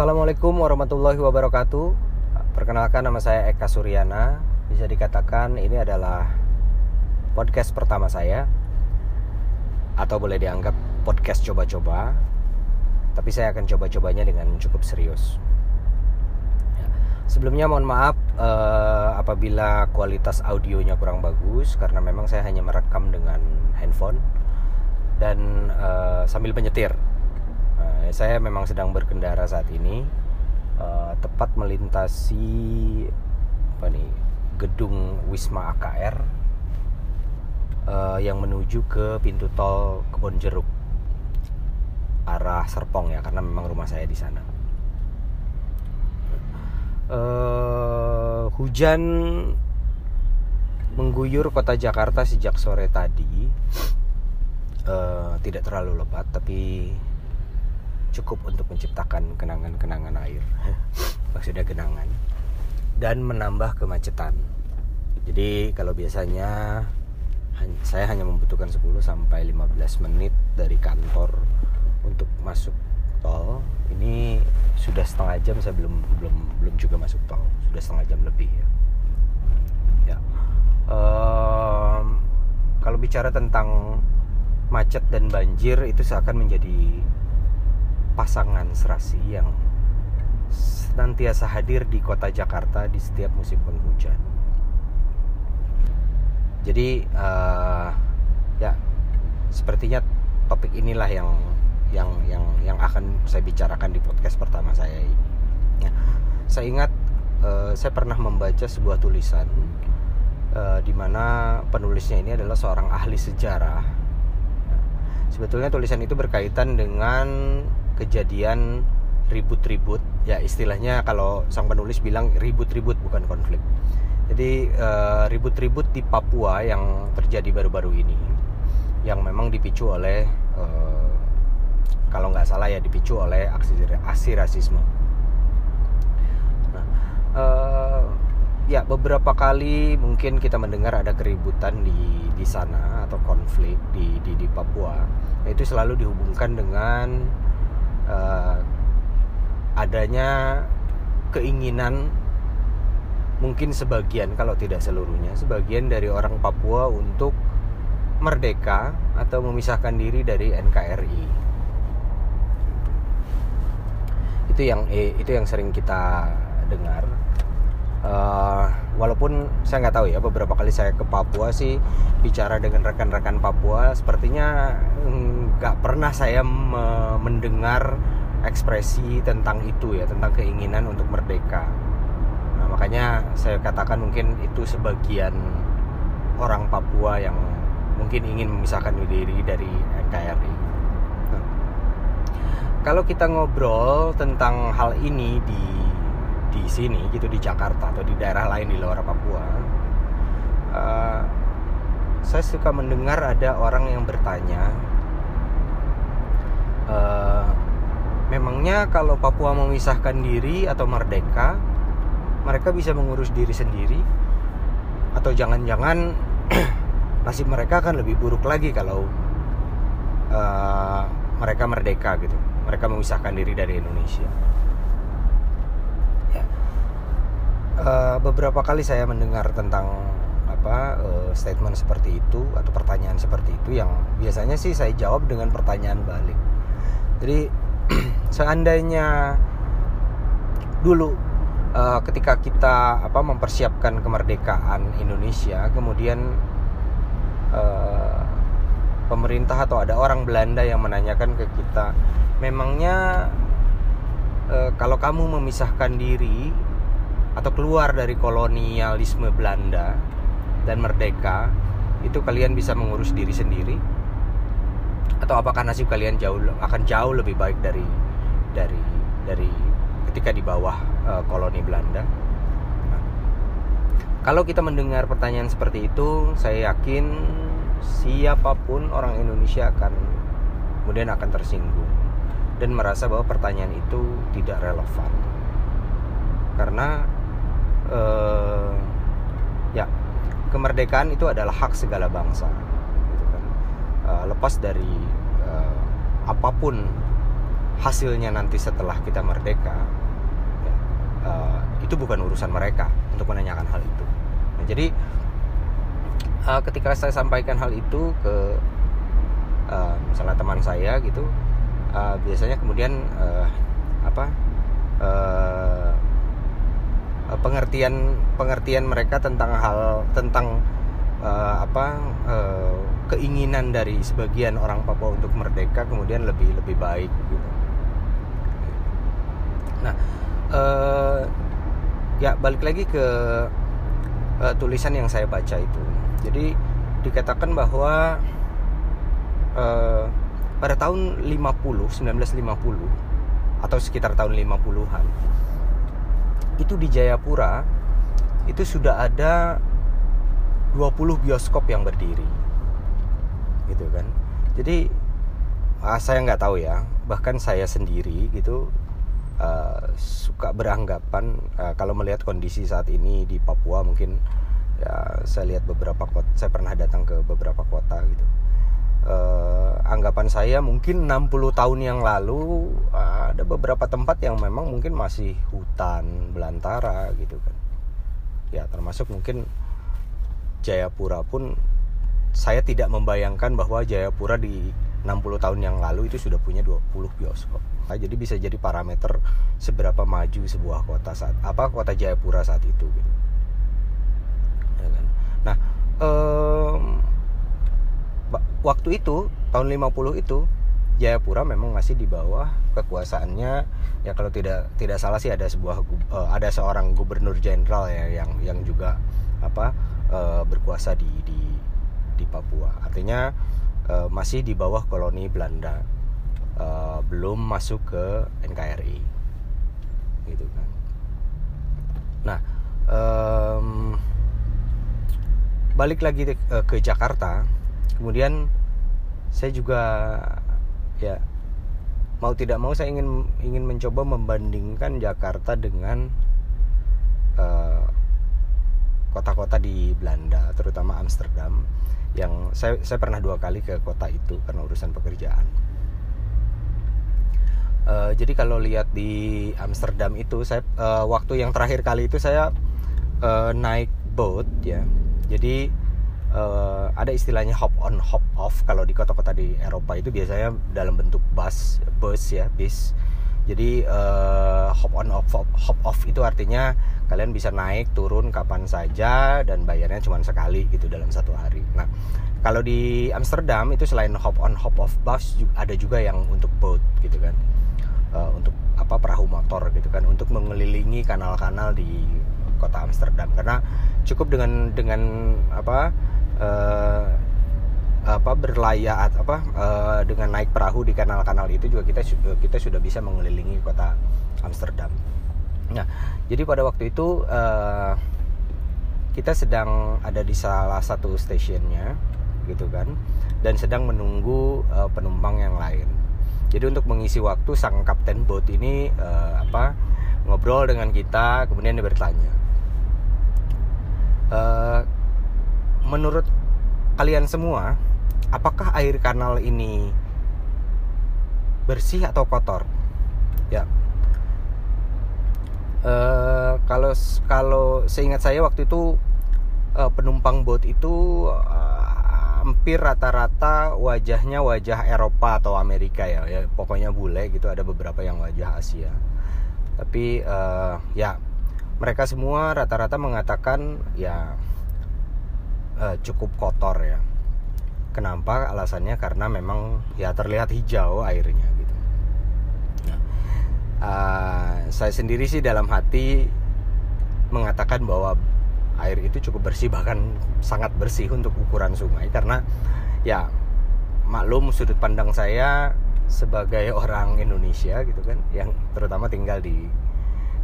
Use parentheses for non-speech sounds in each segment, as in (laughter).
Assalamualaikum warahmatullahi wabarakatuh. Perkenalkan nama saya Eka Suryana. Bisa dikatakan ini adalah podcast pertama saya atau boleh dianggap podcast coba-coba. Tapi saya akan coba-cobanya dengan cukup serius. Ya, sebelumnya mohon maaf uh, apabila kualitas audionya kurang bagus karena memang saya hanya merekam dengan handphone dan uh, sambil menyetir. Uh, saya memang sedang berkendara saat ini uh, tepat melintasi apa nih gedung Wisma AKR uh, yang menuju ke pintu tol Kebon Jeruk arah Serpong ya karena memang rumah saya di sana. Uh, hujan mengguyur kota Jakarta sejak sore tadi. Uh, tidak terlalu lebat tapi cukup untuk menciptakan kenangan-kenangan air. Maksudnya genangan. Dan menambah kemacetan. Jadi kalau biasanya saya hanya membutuhkan 10 sampai 15 menit dari kantor untuk masuk tol. Ini sudah setengah jam saya belum belum belum juga masuk tol. Sudah setengah jam lebih ya. Ya. Um, kalau bicara tentang macet dan banjir itu seakan menjadi pasangan serasi yang senantiasa hadir di kota Jakarta di setiap musim penghujan. Jadi uh, ya sepertinya topik inilah yang yang yang yang akan saya bicarakan di podcast pertama saya ini. Ya, saya ingat uh, saya pernah membaca sebuah tulisan uh, di mana penulisnya ini adalah seorang ahli sejarah. Sebetulnya tulisan itu berkaitan dengan kejadian ribut-ribut ya istilahnya kalau sang penulis bilang ribut-ribut bukan konflik. Jadi uh, ribut-ribut di Papua yang terjadi baru-baru ini yang memang dipicu oleh uh, kalau nggak salah ya dipicu oleh aksi aksi rasisme. Nah, uh, ya beberapa kali mungkin kita mendengar ada keributan di di sana atau konflik di di, di Papua. Itu selalu dihubungkan dengan uh, adanya keinginan mungkin sebagian kalau tidak seluruhnya sebagian dari orang Papua untuk merdeka atau memisahkan diri dari NKRI itu yang eh, itu yang sering kita dengar. Uh, walaupun saya nggak tahu ya beberapa kali saya ke Papua sih bicara dengan rekan-rekan Papua sepertinya nggak pernah saya me mendengar ekspresi tentang itu ya tentang keinginan untuk merdeka. Nah makanya saya katakan mungkin itu sebagian orang Papua yang mungkin ingin memisahkan diri dari NKRI nah, kalau kita ngobrol tentang hal ini di di sini gitu di Jakarta atau di daerah lain di luar Papua uh, saya suka mendengar ada orang yang bertanya uh, memangnya kalau Papua memisahkan diri atau merdeka mereka bisa mengurus diri sendiri? Atau jangan-jangan (clears throat) nasib mereka akan lebih buruk lagi kalau uh, mereka merdeka gitu? Mereka memisahkan diri dari Indonesia. Ya. uh, beberapa kali saya mendengar tentang apa uh, statement seperti itu atau pertanyaan seperti itu yang biasanya sih saya jawab dengan pertanyaan balik jadi (clears throat) seandainya dulu uh, ketika kita apa mempersiapkan kemerdekaan Indonesia kemudian uh, pemerintah atau ada orang Belanda yang menanyakan ke kita memangnya uh, kalau kamu memisahkan diri atau keluar dari kolonialisme Belanda dan merdeka itu kalian bisa mengurus diri sendiri atau apakah nasib kalian jauh akan jauh lebih baik dari dari dari ketika di bawah uh, koloni Belanda. Nah, kalau kita mendengar pertanyaan seperti itu, saya yakin siapa pun orang Indonesia akan kemudian akan tersinggung dan merasa bahwa pertanyaan itu tidak relevan karena uh, ya kemerdekaan itu adalah hak segala bangsa. Uh, lepas dari uh, apa pun hasilnya nanti setelah kita merdeka ya, uh, itu bukan urusan mereka untuk menanyakan hal itu. Nah, jadi uh, ketika saya sampaikan hal itu ke uh, misalnya teman saya gitu uh, biasanya kemudian uh, apa uh, pengertian pengertian mereka tentang hal tentang uh, apa uh, keinginan dari sebagian orang Papua untuk merdeka kemudian lebih lebih baik gitu. Nah, uh, ya balik lagi ke uh, tulisan yang saya baca itu. Jadi dikatakan bahwa uh, pada tahun 50, 1950 atau sekitar tahun 50-an itu di Jayapura itu sudah ada 20 bioskop yang berdiri. Gitu kan. Jadi ah, saya nggak tahu ya. Bahkan saya sendiri gitu uh, suka beranggapan uh, kalau melihat kondisi saat ini di Papua mungkin ya saya lihat beberapa kota saya pernah datang ke beberapa kota gitu. Uh, anggapan saya mungkin 60 tahun yang lalu uh, ada beberapa tempat yang memang mungkin masih hutan belantara gitu kan. Ya termasuk mungkin Jayapura pun saya tidak membayangkan bahwa Jayapura di 60 tahun yang lalu itu sudah punya 20 bioskop. Nah, jadi bisa jadi parameter seberapa maju sebuah kota saat apa kota Jayapura saat itu gitu. Ya kan? Nah, um, waktu itu tahun 50 itu Jayapura memang masih di bawah kekuasaannya ya kalau tidak tidak salah sih ada sebuah uh, ada seorang gubernur jenderal ya yang yang juga apa uh, berkuasa di di di Papua. Artinya uh, masih di bawah koloni Belanda, uh, belum masuk ke NKRI, gitu kan. Nah, um, balik lagi uh, ke Jakarta, kemudian saya juga ya mau tidak mau saya ingin ingin mencoba membandingkan Jakarta dengan uh, kota-kota di Belanda, terutama Amsterdam, yang saya saya pernah dua kali ke kota itu karena urusan pekerjaan. Uh, jadi kalau lihat di Amsterdam itu, saya uh, waktu yang terakhir kali itu saya uh, naik boat ya. Jadi uh, ada istilahnya hop on hop off kalau di kota-kota di Eropa itu biasanya dalam bentuk bus bus ya bis jadi uh, hop on off hop off itu artinya kalian bisa naik turun kapan saja dan bayarnya cuma sekali gitu dalam satu hari. Nah kalau di Amsterdam itu selain hop on hop off bus ada juga yang untuk boat gitu kan. Uh, untuk apa perahu motor gitu kan untuk mengelilingi kanal-kanal di kota Amsterdam. Karena cukup dengan dengan apa uh, apa berlayar apa uh, dengan naik perahu di kanal-kanal itu juga kita kita sudah bisa mengelilingi kota Amsterdam. Nah, jadi pada waktu itu uh, kita sedang ada di salah satu stasiunnya, gitu kan, dan sedang menunggu uh, penumpang yang lain. Jadi untuk mengisi waktu sang kapten boat ini uh, apa ngobrol dengan kita, kemudian dia bertanya, uh, menurut kalian semua, apakah air kanal ini bersih atau kotor? Ya, Uh, kalau kalau seingat saya waktu itu uh, penumpang boat itu uh, hampir rata-rata wajahnya wajah Eropa atau Amerika ya, ya pokoknya bule gitu ada beberapa yang wajah Asia. Tapi uh, ya mereka semua rata-rata mengatakan ya uh, cukup kotor ya. Kenapa? Alasannya karena memang ya terlihat hijau airnya uh, saya sendiri sih dalam hati mengatakan bahwa air itu cukup bersih bahkan sangat bersih untuk ukuran sungai. Karena ya maklum sudut pandang saya sebagai (laughs) orang Indonesia gitu kan yang terutama tinggal di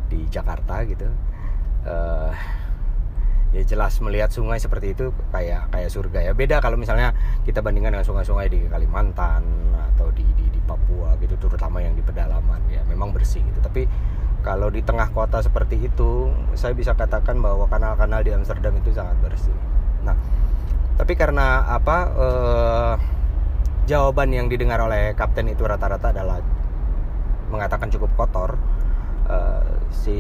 di Jakarta gitu uh, ya jelas melihat sungai seperti itu kayak kayak surga ya. Beda kalau misalnya kita bandingkan dengan sungai-sungai di Kalimantan atau di, di Papua gitu terutama yang di pedalaman ya memang bersih gitu. Tapi kalau di tengah kota seperti itu saya bisa katakan bahwa kanal-kanal di Amsterdam itu sangat bersih. Nah tapi karena apa eh, jawaban yang didengar oleh kapten itu rata-rata adalah mengatakan cukup kotor uh, si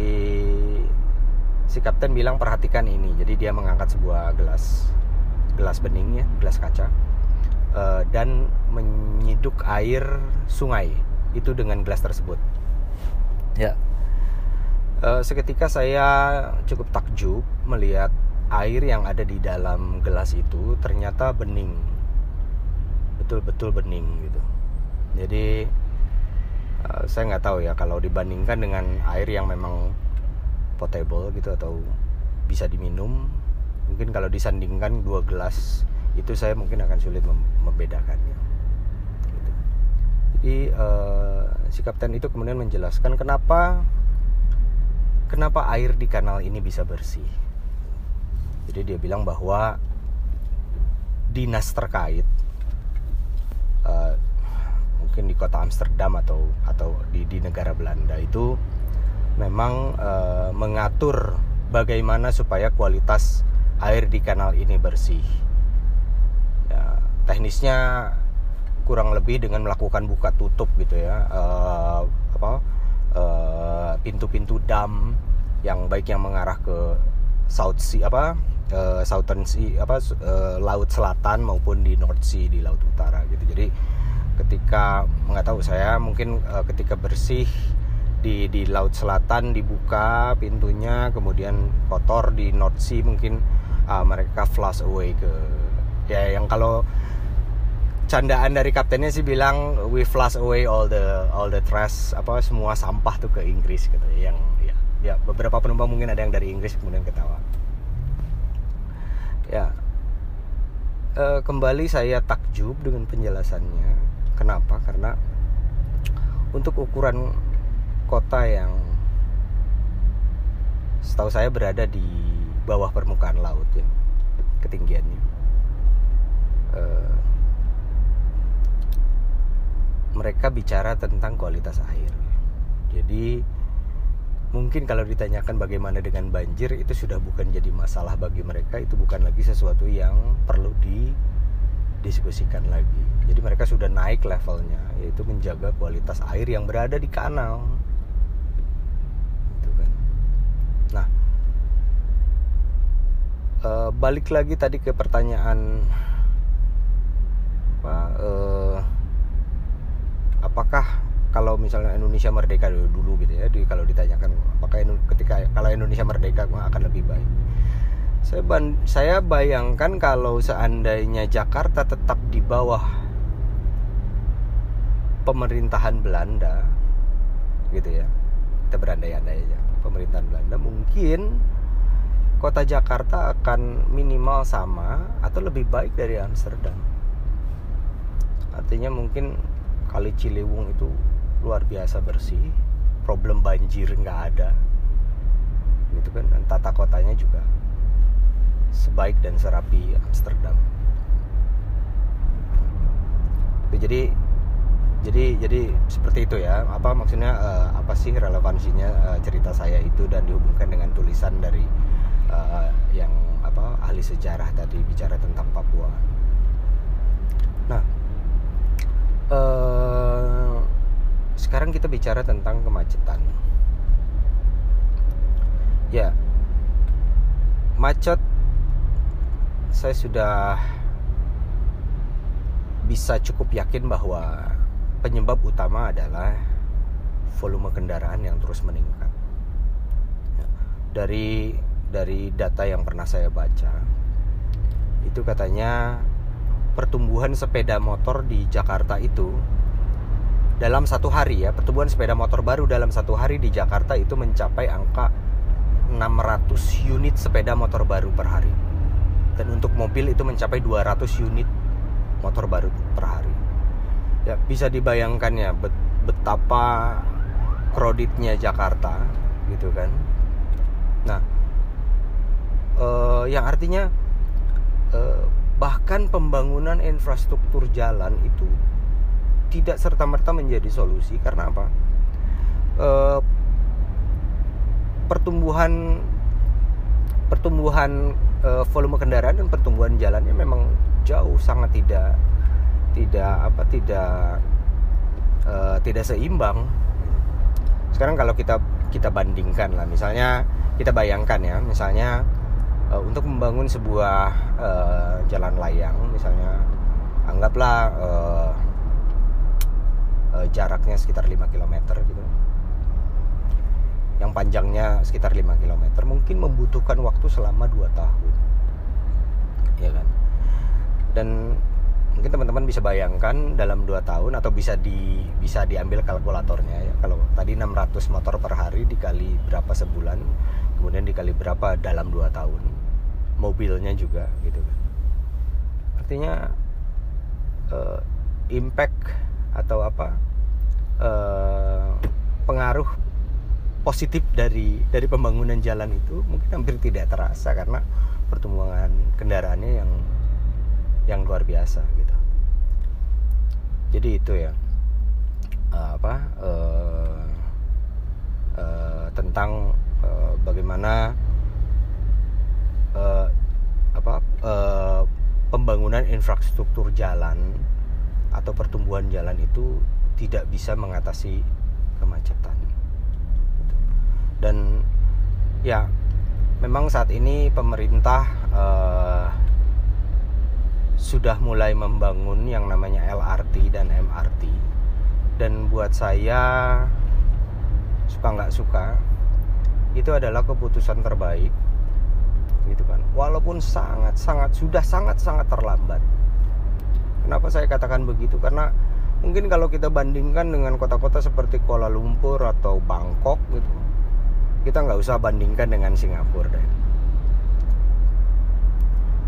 si kapten bilang perhatikan ini. Jadi dia mengangkat sebuah gelas gelas bening ya gelas kaca uh, dan menyiduk air sungai itu dengan gelas tersebut. Ya. Uh, seketika saya cukup takjub melihat air yang ada di dalam gelas itu ternyata bening. Betul-betul bening gitu. Jadi uh, saya nggak tahu ya kalau dibandingkan dengan air yang memang potable gitu atau bisa diminum mungkin kalau disandingkan dua gelas itu saya mungkin akan sulit mem membedakannya gitu. jadi uh, si kapten itu kemudian menjelaskan kenapa kenapa air di kanal ini bisa bersih jadi dia bilang bahwa dinas terkait uh, mungkin di kota Amsterdam atau atau di di negara Belanda itu memang uh, mengatur bagaimana supaya kualitas air di kanal ini bersih. Ya, teknisnya kurang lebih dengan melakukan buka tutup gitu ya, uh, apa uh, pintu-pintu dam yang baik yang mengarah ke South Sea apa uh, Southern Sea apa uh, laut selatan maupun di North Sea di laut utara gitu. Jadi ketika nggak tahu saya mungkin uh, ketika bersih di di laut selatan dibuka pintunya kemudian kotor di North Sea mungkin uh, mereka flush away ke ya yang kalau candaan dari kaptennya sih bilang we flush away all the all the trash apa semua sampah tuh ke Inggris gitu yang ya ya beberapa penumpang mungkin ada yang dari Inggris kemudian ketawa. Ya uh, kembali saya takjub dengan penjelasannya. Kenapa? Karena untuk ukuran kota yang setahu saya berada di bawah permukaan laut ya ketinggiannya. Uh, mereka bicara tentang kualitas air. Jadi mungkin kalau ditanyakan bagaimana dengan banjir itu sudah bukan jadi masalah bagi mereka itu bukan lagi sesuatu yang perlu didiskusikan lagi. Jadi mereka sudah naik levelnya yaitu menjaga kualitas air yang berada di kanal. Nah, e, balik lagi tadi ke pertanyaan apa? E, apakah kalau misalnya Indonesia merdeka dulu, dulu gitu ya, di, kalau ditanyakan apakah ketika kalau Indonesia merdeka akan lebih baik? Saya, ban, saya bayangkan kalau seandainya Jakarta tetap di bawah pemerintahan Belanda, gitu ya, kita berandai-andai aja pemerintahan Belanda mungkin kota Jakarta akan minimal sama atau lebih baik dari Amsterdam artinya mungkin kali Ciliwung itu luar biasa bersih problem banjir nggak ada. Gitu kan dan tata kotanya juga sebaik dan serapi Amsterdam. Jadi jadi jadi seperti itu ya. Apa maksudnya uh, apa sih relevansinya uh, cerita saya itu dan dihubungkan dengan tulisan dari uh, yang apa ahli sejarah tadi bicara tentang Papua nah uh, sekarang kita bicara tentang kemacetan ya macet saya sudah bisa cukup yakin bahwa penyebab utama adalah volume kendaraan yang terus meningkat. Ya, dari dari data yang pernah saya baca, itu katanya pertumbuhan sepeda motor di Jakarta itu dalam satu hari ya pertumbuhan sepeda motor baru dalam satu hari di Jakarta itu mencapai angka 600 unit sepeda motor baru per hari. Dan untuk mobil itu mencapai 200 unit motor baru per hari. Ya bisa dibayangkan ya betapa kreditnya Jakarta gitu kan? Nah eh, yang artinya eh, bahkan pembangunan infrastruktur jalan itu tidak serta merta menjadi solusi. Karena apa? Eh, pertumbuhan pertumbuhan eh, volume kendaraan dan pertumbuhan jalannya memang jauh sangat tidak tidak apa tidak uh, tidak seimbang. Sekarang kalau kita kita bandingkan lah misalnya kita bayangkan ya misalnya uh, untuk membangun sebuah uh, jalan layang misalnya anggaplah uh, uh, jaraknya sekitar 5 km gitu. Yang panjangnya sekitar 5 km mungkin membutuhkan waktu selama 2 tahun. Ya kan? Dan mungkin teman-teman bisa bayangkan dalam 2 tahun atau bisa di bisa diambil kalkulatornya ya. Kalau tadi 600 motor per hari dikali berapa sebulan kemudian dikali berapa dalam 2 tahun. Mobilnya juga gitu kan. Artinya uh, impact atau apa uh, pengaruh positif dari dari pembangunan jalan itu mungkin hampir tidak terasa karena pertumbuhan kendaraannya yang yang luar biasa gitu. Jadi itu ya uh, apa uh, uh, tentang uh, bagaimana uh, apa uh, pembangunan infrastruktur jalan atau pertumbuhan jalan itu tidak bisa mengatasi kemacetan. Dan ya memang saat ini pemerintah uh, sudah mulai membangun yang namanya LRT dan MRT dan buat saya suka nggak suka itu adalah keputusan terbaik. Gitu kan. Walaupun sangat sangat sudah sangat sangat terlambat. Kenapa saya katakan begitu? Karena mungkin kalau kita bandingkan dengan kota-kota seperti Kuala Lumpur atau Bangkok gitu kita nggak usah bandingkan dengan Singapura deh.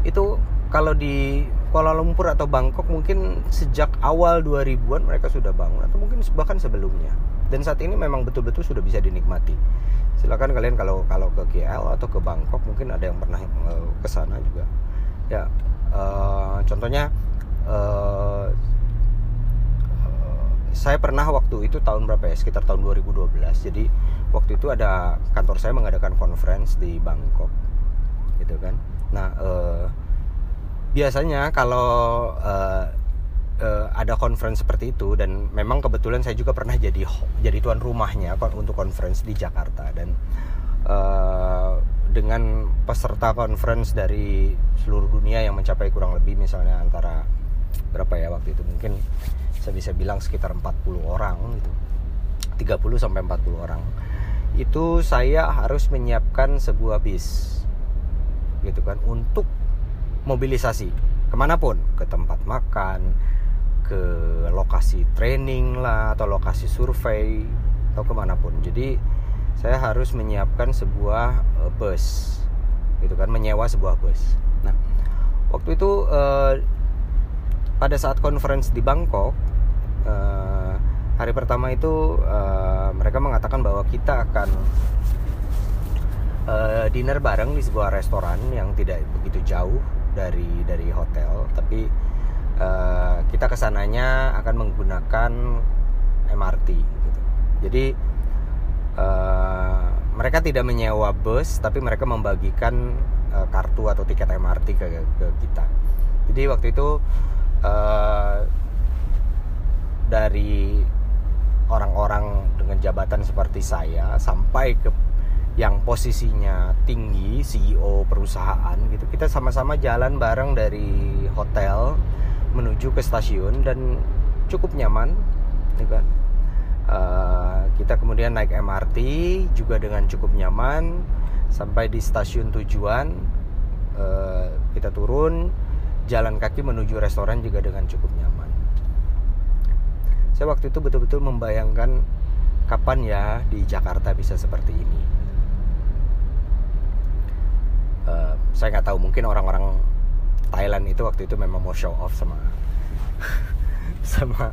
Itu kalau di Kuala Lumpur atau Bangkok mungkin sejak awal 2000-an mereka sudah bangun atau mungkin bahkan sebelumnya. Dan saat ini memang betul-betul sudah bisa dinikmati. Silakan kalian kalau kalau ke KL atau ke Bangkok mungkin ada yang pernah eh, ke sana juga. Ya, uh, contohnya uh, saya pernah waktu itu tahun berapa ya? Sekitar tahun 2012. Jadi waktu itu ada kantor saya mengadakan conference di Bangkok. Gitu kan. Nah, uh, biasanya kalau uh, uh, ada conference seperti itu dan memang kebetulan saya juga pernah jadi jadi tuan rumahnya untuk conference di Jakarta. Dan uh, dengan peserta conference dari seluruh dunia yang mencapai kurang lebih misalnya antara berapa ya waktu itu mungkin saya bisa bilang sekitar 40 orang gitu. 30 sampai 40 orang. Itu saya harus menyiapkan sebuah bis gitu kan untuk mobilisasi. Ke mana pun ke tempat makan ke lokasi training lah atau lokasi survei atau ke mana pun jadi saya harus menyiapkan sebuah uh, bus. Gitu kan menyewa sebuah bus. Nah waktu itu uh, pada saat conference di Bangkok uh, hari pertama itu uh, mereka mengatakan bahwa kita akan dinner bareng di sebuah restoran yang tidak begitu jauh dari dari hotel. Tapi uh, kita ke sananya akan menggunakan MRT gitu. Jadi uh, mereka tidak menyewa bus tapi mereka membagikan uh, kartu atau tiket MRT ke, ke kita. Jadi waktu itu uh, dari orang-orang dengan jabatan seperti saya sampai ke yang posisinya tinggi CEO perusahaan gitu kita sama-sama jalan bareng dari hotel menuju ke stasiun dan cukup nyaman gitu kan. Uh, kita kemudian naik MRT juga dengan cukup nyaman sampai di stasiun tujuan uh, kita turun jalan kaki menuju restoran juga dengan cukup nyaman. Saya waktu itu betul-betul membayangkan kapan ya di Jakarta bisa seperti ini uh, saya nggak tahu mungkin orang-orang Thailand itu waktu itu memang mau show off sama (laughs) sama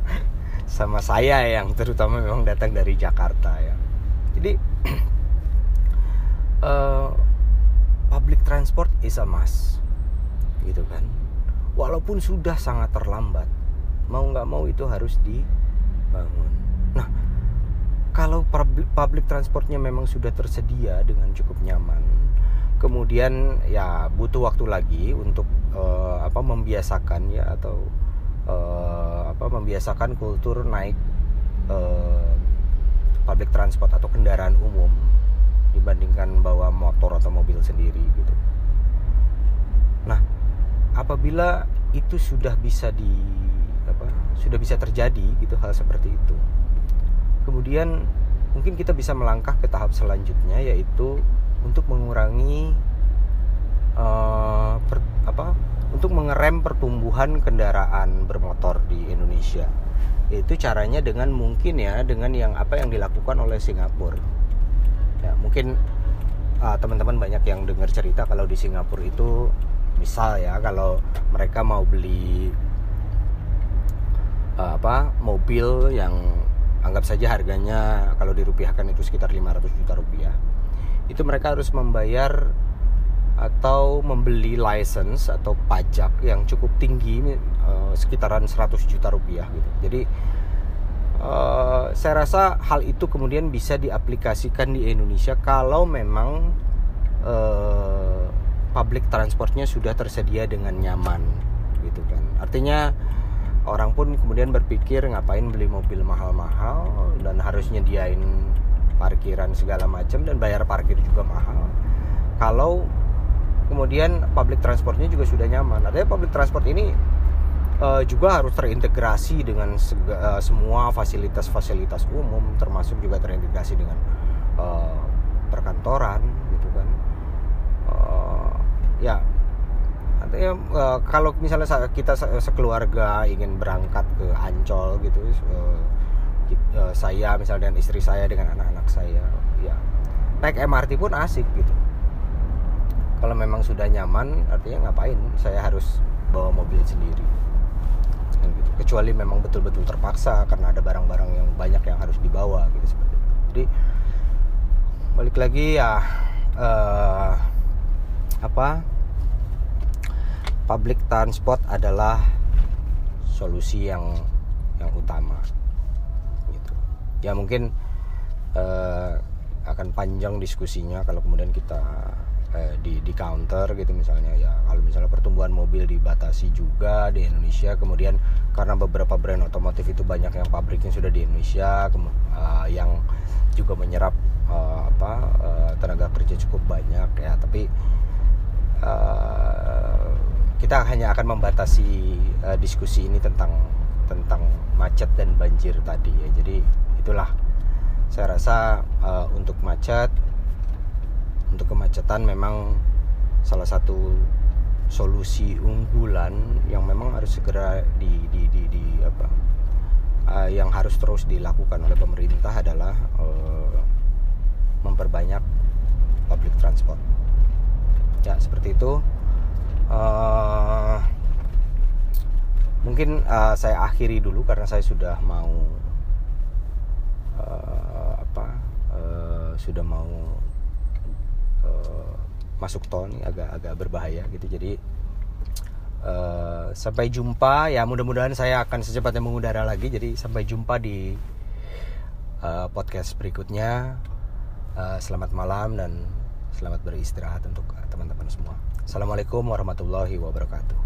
sama saya yang terutama memang datang dari Jakarta ya. Jadi uh, (clears throat) public transport is a must gitu kan. Walaupun sudah sangat terlambat mau nggak mau itu harus dibangun. Nah kalau public, transportnya memang sudah tersedia dengan cukup nyaman kemudian ya butuh waktu lagi untuk uh, apa membiasakan ya atau uh, apa membiasakan kultur naik uh, public transport atau kendaraan umum dibandingkan bawa motor atau mobil sendiri gitu. Nah, apabila itu sudah bisa di apa sudah bisa terjadi gitu hal seperti itu kemudian mungkin kita bisa melangkah ke tahap selanjutnya yaitu untuk mengurangi uh, per, apa untuk mengerem pertumbuhan kendaraan bermotor di Indonesia. Itu caranya dengan mungkin ya dengan yang apa yang dilakukan oleh Singapura. Ya mungkin uh, teman-teman banyak yang dengar cerita kalau di Singapura itu misal ya kalau mereka mau beli uh, apa mobil yang anggap saja harganya kalau dirupiahkan itu sekitar 500 juta rupiah itu mereka harus membayar atau membeli license atau pajak yang cukup tinggi uh, sekitaran 100 juta rupiah gitu. Jadi uh, saya rasa hal itu kemudian bisa diaplikasikan di Indonesia kalau memang uh, public transportnya sudah tersedia dengan nyaman gitu kan. Artinya orang pun kemudian berpikir ngapain beli mobil mahal-mahal dan harus nyediain parkiran segala macam dan bayar parkir juga mahal. Kalau kemudian public transportnya juga sudah nyaman. Artinya public transport ini uh, juga harus terintegrasi dengan sega, uh, semua fasilitas-fasilitas umum termasuk juga terintegrasi dengan uh, perkantoran gitu kan. Ya artinya uh, kalau misalnya kita sekeluarga ingin berangkat ke Ancol gitu uh, uh, saya misalnya dengan istri saya dengan anak-anak saya ya. Naik MRT pun asik gitu. Kalau memang sudah nyaman artinya ngapain saya harus bawa mobil sendiri? Kan gitu. kecuali memang betul-betul terpaksa karena ada barang-barang yang banyak yang harus dibawa gitu seperti itu. Jadi balik lagi ya uh, apa? Public transport adalah solusi yang yang utama ya mungkin uh, akan panjang diskusinya kalau kemudian kita uh, di di counter gitu misalnya. Ya kalau misalnya pertumbuhan mobil dibatasi juga di Indonesia kemudian karena beberapa brand otomotif itu banyak yang pabriknya sudah di Indonesia uh, yang juga menyerap uh, apa uh, tenaga kerja cukup banyak ya. Tapi uh, kita hanya akan membatasi uh, diskusi ini tentang tentang macet dan banjir tadi ya. Jadi itulah. Saya rasa uh, untuk macet untuk kemacetan memang salah satu solusi unggulan yang memang harus segera di di di, di apa uh, yang harus terus dilakukan oleh pemerintah adalah uh, memperbanyak public transport. Ya seperti itu. Uh, mungkin uh, saya akhiri dulu karena saya sudah mau uh, apa uh, sudah mau uh, masuk tol nih agak agak berbahaya gitu jadi uh, sampai jumpa ya mudah-mudahan saya akan secepatnya mengudara lagi jadi sampai jumpa di uh, podcast berikutnya uh, selamat malam dan selamat beristirahat untuk teman-teman semua. Assalamualaikum warahmatullahi wabarakatuh.